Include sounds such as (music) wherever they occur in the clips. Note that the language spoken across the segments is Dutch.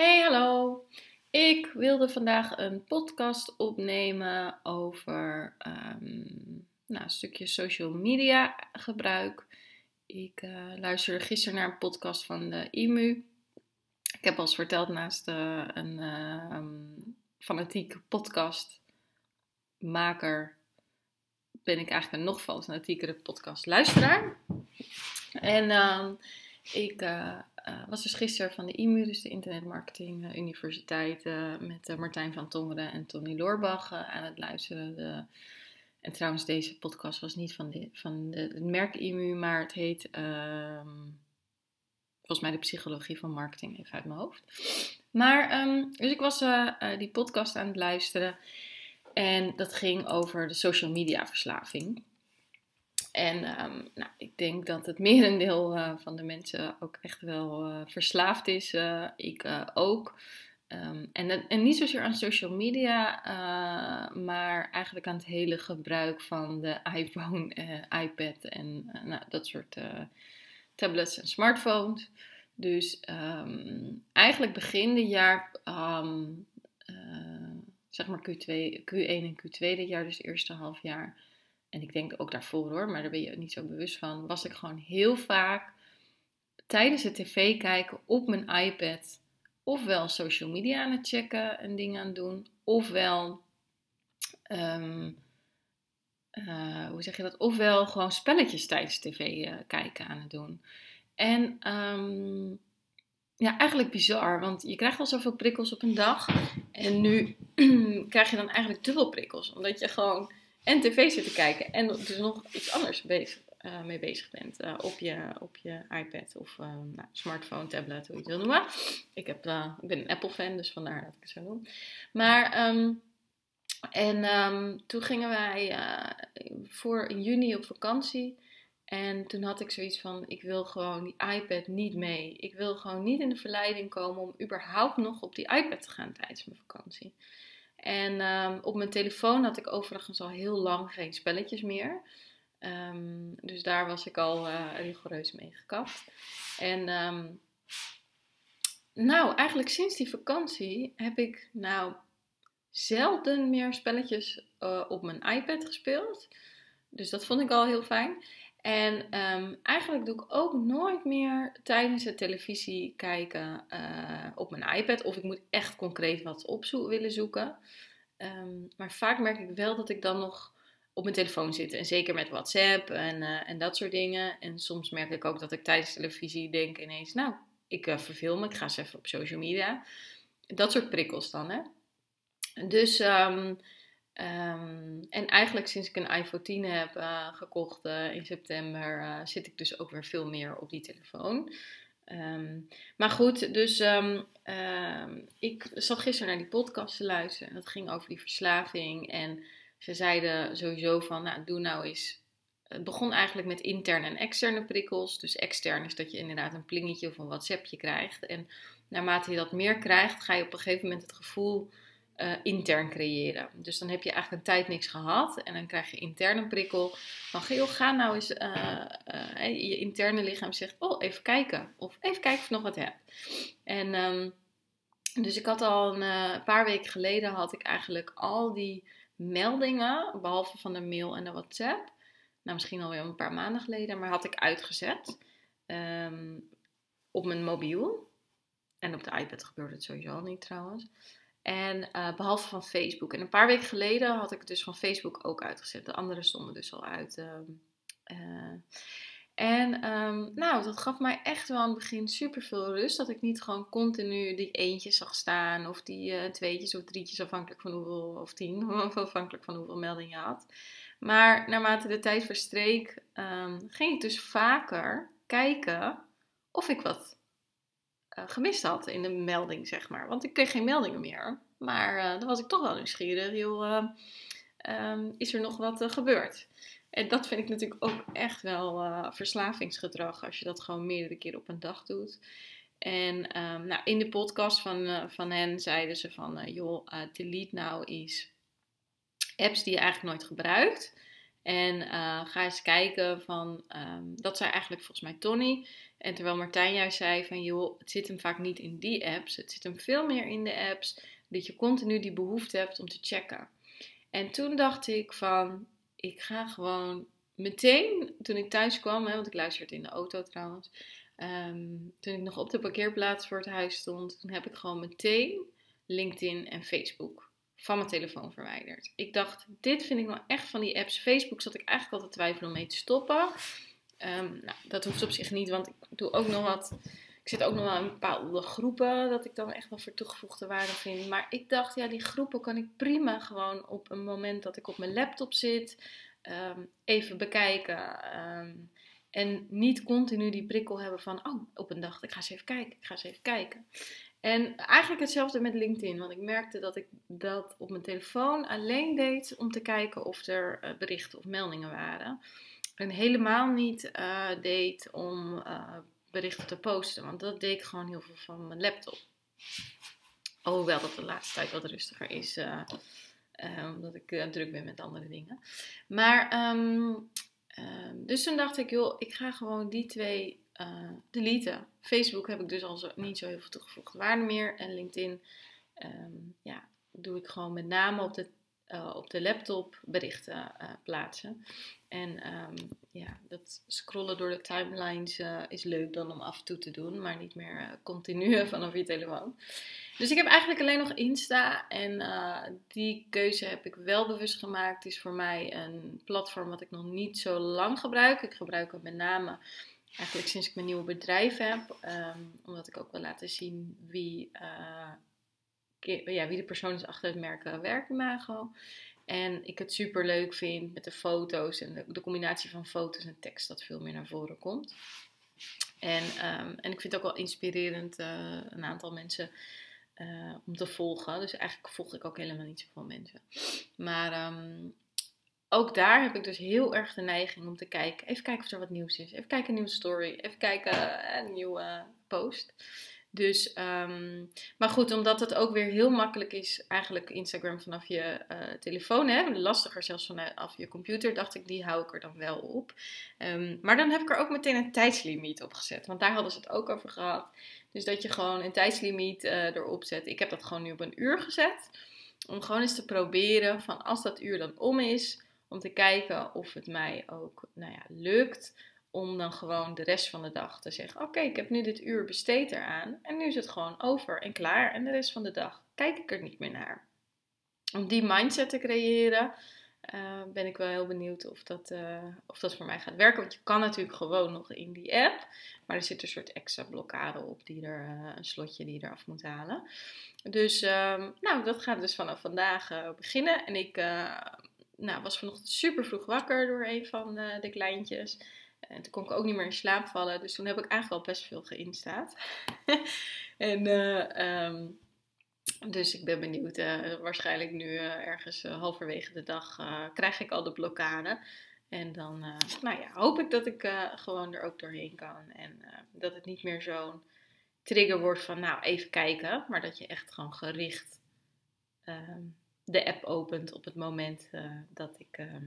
Hey, hallo! Ik wilde vandaag een podcast opnemen over ehm, nou, een stukje social media gebruik. Ik uh, luisterde gisteren naar een podcast van de IMU. Ik heb al eens verteld naast uh, een uh, fanatiek podcastmaker ben ik eigenlijk een nog fanatiekere podcastluisteraar. En ehm, ik uh, was dus gisteren van de IMU, dus de Internetmarketing uh, Universiteit, met Martijn van Tongeren en Tony Loorbach aan het luisteren. En trouwens, deze podcast was niet van, de, van de, het merk IMU, maar het heet ehm, volgens mij de psychologie van marketing, even uit mijn hoofd. Maar, um, dus ik was die podcast aan het luisteren en dat ging over de social media verslaving. En um, nou, ik denk dat het (laughs) merendeel uh, van de mensen ook echt wel uh, verslaafd is. Uh, ik ook. Um, en, en niet zozeer aan social media, maar eigenlijk aan het hele gebruik van de (laughs) iPhone, iPad en nou, dat soort tablets en smartphones. Dus um, eigenlijk begin dit jaar, zeg maar Q2, Q1 en Q2 dit jaar, dus het eerste half jaar en ik denk ook daarvoor hoor, maar daar ben je niet zo bewust van, was ik gewoon heel vaak tijdens het tv kijken op mijn iPad ofwel social media aan het checken en dingen aan het doen, ofwel, um, uh, hoe zeg je dat, ofwel gewoon spelletjes tijdens tv uh, kijken aan het doen. En um, ja, eigenlijk bizar, want je krijgt al zoveel prikkels op een dag en nu (clears throat) krijg je dan eigenlijk dubbel prikkels, omdat je gewoon en tv zitten kijken en dus nog iets anders bezig, uh, mee bezig bent uh, op, je, op je iPad of uh, nou, smartphone, tablet, hoe je het wil noemen. Ik, heb, ik ben een Apple-fan, dus vandaar dat ik het zo doe. Maar, um, en um, toen gingen wij voor in juni op vakantie. En toen had ik zoiets van: ik wil gewoon die iPad niet mee. Ik wil gewoon niet in de verleiding komen om überhaupt nog op die iPad te gaan tijdens mijn vakantie. En um, op mijn telefoon had ik overigens al heel lang geen spelletjes meer. Um, dus daar was ik al uh, rigoureus mee gekapt. En um, nou, eigenlijk sinds die vakantie heb ik nou zelden meer spelletjes uh, op mijn iPad gespeeld. Dus dat vond ik al heel fijn. En um, eigenlijk doe ik ook nooit meer tijdens het televisie kijken uh, op mijn iPad. Of ik moet echt concreet wat op willen zoeken. Um, maar vaak merk ik wel dat ik dan nog op mijn telefoon zit. En zeker met WhatsApp en, uh, en dat soort dingen. En soms merk ik ook dat ik tijdens televisie denk ineens... Nou, ik uh, verveel me, ik ga eens even op social media. Dat soort prikkels dan, hè. Dus... Um, Um, en eigenlijk sinds ik een iPhone 10 heb uh, gekocht uh, in september, uh, zit ik dus ook weer veel meer op die telefoon. Um, maar goed, dus um, ik zat gisteren naar die podcast te luisteren en dat ging over die verslaving. En ze zeiden sowieso van, nou doe nou eens. Het begon eigenlijk met interne en externe prikkels. Dus extern is dat je inderdaad een plingetje of een WhatsAppje krijgt. En naarmate je dat meer krijgt, ga je op een gegeven moment het gevoel uh, intern creëren. Dus dan heb je eigenlijk een tijd niks gehad en dan krijg je intern een prikkel van joh, ga nou eens, uh, uh, je interne lichaam zegt, oh even kijken of even kijken of ik nog wat heb. En um, dus ik had al een paar weken geleden had ik eigenlijk al die meldingen, behalve van de mail en de WhatsApp, nou misschien alweer een paar maanden geleden, maar had ik uitgezet um, op mijn mobiel. En op de iPad gebeurde het sowieso al niet trouwens. En uh, behalve van Facebook. En een paar weken geleden had ik het dus van Facebook ook uitgezet. De andere stonden dus al uit. Uh, en um, nou, dat gaf mij echt wel aan het begin super veel rust. Dat ik niet gewoon continu die eentjes zag staan. Of die uh, tweetjes of drietjes afhankelijk van hoeveel, of tien, (laughs) afhankelijk van hoeveel meldingen je had. Maar naarmate de tijd verstreek, um, ging ik dus vaker kijken of ik wat gemist had in de melding, zeg maar. Want ik kreeg geen meldingen meer. Maar dan was ik toch wel nieuwsgierig. Joh, ehm, is er nog wat gebeurd? En dat vind ik natuurlijk ook echt wel uh, verslavingsgedrag als je dat gewoon meerdere keer op een dag doet. En um, nou, in de podcast van, van hen zeiden ze van, uh, joh, delete nou eens apps die je eigenlijk nooit gebruikt. En ga eens kijken van, um, dat zei eigenlijk volgens mij Tony. En terwijl Martijn juist zei van, joh, het zit hem vaak niet in die apps. Het zit hem veel meer in de apps dat je continu die behoefte hebt om te checken. En toen dacht ik van, ik ga gewoon meteen, toen ik thuis kwam, hè, want ik luisterde in de auto trouwens. Ehm, toen ik nog op de parkeerplaats voor het huis stond, toen heb ik gewoon meteen LinkedIn en Facebook van mijn telefoon verwijderd. Ik dacht, dit vind ik nou echt van die apps. Facebook zat ik eigenlijk altijd twijfelen om mee te stoppen. Um, nou, dat hoeft op zich niet, want ik doe ook nog wat. Ik zit ook nog wel in bepaalde groepen dat ik dan echt wel voor toegevoegde waarde vind. Maar ik dacht, ja, die groepen kan ik prima gewoon op een moment dat ik op mijn laptop zit, um, even bekijken. Um, en niet continu die prikkel hebben van, oh, op een dag, ik ga eens even kijken, ik ga eens even kijken. En eigenlijk hetzelfde met LinkedIn, want ik merkte dat ik dat op mijn telefoon alleen deed om te kijken of er uh, berichten of meldingen waren. En helemaal niet uh, deed om uh, berichten te posten. Want dat deed ik gewoon heel veel van mijn laptop. Hoewel dat de laatste tijd wat rustiger is. Omdat ik druk ben met andere dingen. Maar, um, dus toen dacht ik, joh, ik ga gewoon die twee deleten. Facebook heb ik dus al zo, niet zo heel veel toegevoegde waarde meer. En LinkedIn, um, ja, doe ik gewoon met name op de uh, op de laptop berichten uh, plaatsen. En um, ja, dat scrollen door de timelines uh, is leuk dan om af en toe te doen, maar niet meer continu (laughs) vanaf je telefoon. Dus ik heb eigenlijk alleen nog Insta en die keuze heb ik wel bewust gemaakt. Het is voor mij een platform wat ik nog niet zo lang gebruik. Ik gebruik het met name eigenlijk sinds ik mijn nieuwe bedrijf heb, um, omdat ik ook wil laten zien wie ja, wie de persoon is achter het merk werkimago. En ik het super leuk vind met de foto's en de, combinatie van foto's en tekst dat veel meer naar voren komt. En, um, en ik vind het ook wel inspirerend uh, een aantal mensen om te volgen. Dus eigenlijk volg ik ook helemaal niet zoveel mensen. Maar um, ook daar heb ik dus heel erg de neiging om te kijken. Even kijken of er wat nieuws is. Even kijken een nieuwe story. Even kijken uh, een nieuwe post. Dus, um, maar goed, omdat het ook weer heel makkelijk is, eigenlijk Instagram vanaf je uh, telefoon, hè, lastiger zelfs vanaf je computer, dacht ik, die hou ik er dan wel op. Um, maar dan heb ik er ook meteen een tijdslimiet op gezet, want daar hadden ze het ook over gehad. Dus dat je gewoon een tijdslimiet uh, erop zet. Ik heb dat gewoon nu op een uur gezet, om gewoon eens te proberen van als dat uur dan om is, om te kijken of het mij ook nou ja, lukt om dan gewoon de rest van de dag te zeggen: Oké, ik heb nu dit uur besteed eraan. En nu is het gewoon over en klaar. En de rest van de dag kijk ik er niet meer naar. Om die mindset te creëren, uh, ben ik wel heel benieuwd of dat, uh, of dat voor mij gaat werken. Want je kan natuurlijk gewoon nog in die app. Maar er zit een soort extra blokkade op, die er, uh, een slotje die je eraf moet halen. Dus um, nou, dat gaat dus vanaf vandaag beginnen. En ik nou, was vanochtend super vroeg wakker door een van de kleintjes. En toen kon ik ook niet meer in slaap vallen. Dus toen heb ik eigenlijk al best veel geïnstaat. (laughs) en uh, um, dus ik ben benieuwd. Uh, waarschijnlijk nu ergens halverwege de dag krijg ik al de blokkade. En dan nou ja, hoop ik dat ik gewoon er ook doorheen kan. En dat het niet meer zo'n trigger wordt van nou even kijken. Maar dat je echt gewoon gericht ehm, de app opent op het moment dat ik ehm,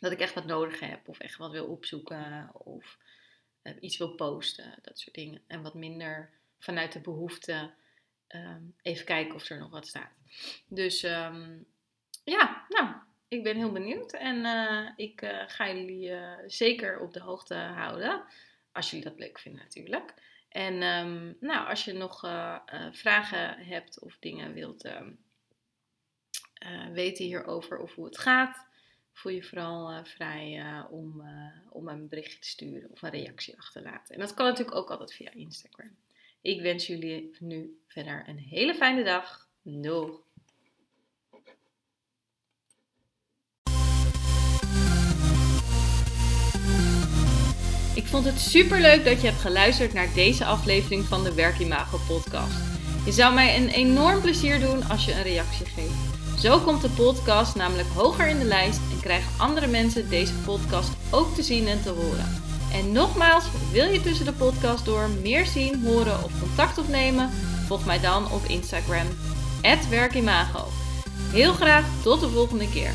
dat ik echt wat nodig heb of echt wat wil opzoeken of uh, iets wil posten, dat soort dingen. En wat minder vanuit de behoefte um, even kijken of er nog wat staat. Dus um, ja, nou, ik ben heel benieuwd en uh, ik ga jullie zeker op de hoogte houden. Als jullie dat leuk vinden natuurlijk. En nou, als je nog vragen hebt of dingen wilt weten hierover of hoe het gaat, voel je vooral uh, vrij uh, om, uh, om een berichtje te sturen of een reactie achter te laten. En dat kan natuurlijk ook altijd via Instagram. Ik wens jullie nu verder een hele fijne dag. Doeg! Ik vond het super leuk dat je hebt geluisterd naar deze aflevering van de Werkimago podcast. Je zou mij een enorm plezier doen als je een reactie geeft. Zo komt de podcast namelijk hoger in de lijst en krijgen andere mensen deze podcast ook te zien en te horen. En nogmaals, wil je tussen de podcast door meer zien, horen of contact opnemen? Volg mij dan op Instagram, werkimago. Heel graag tot de volgende keer.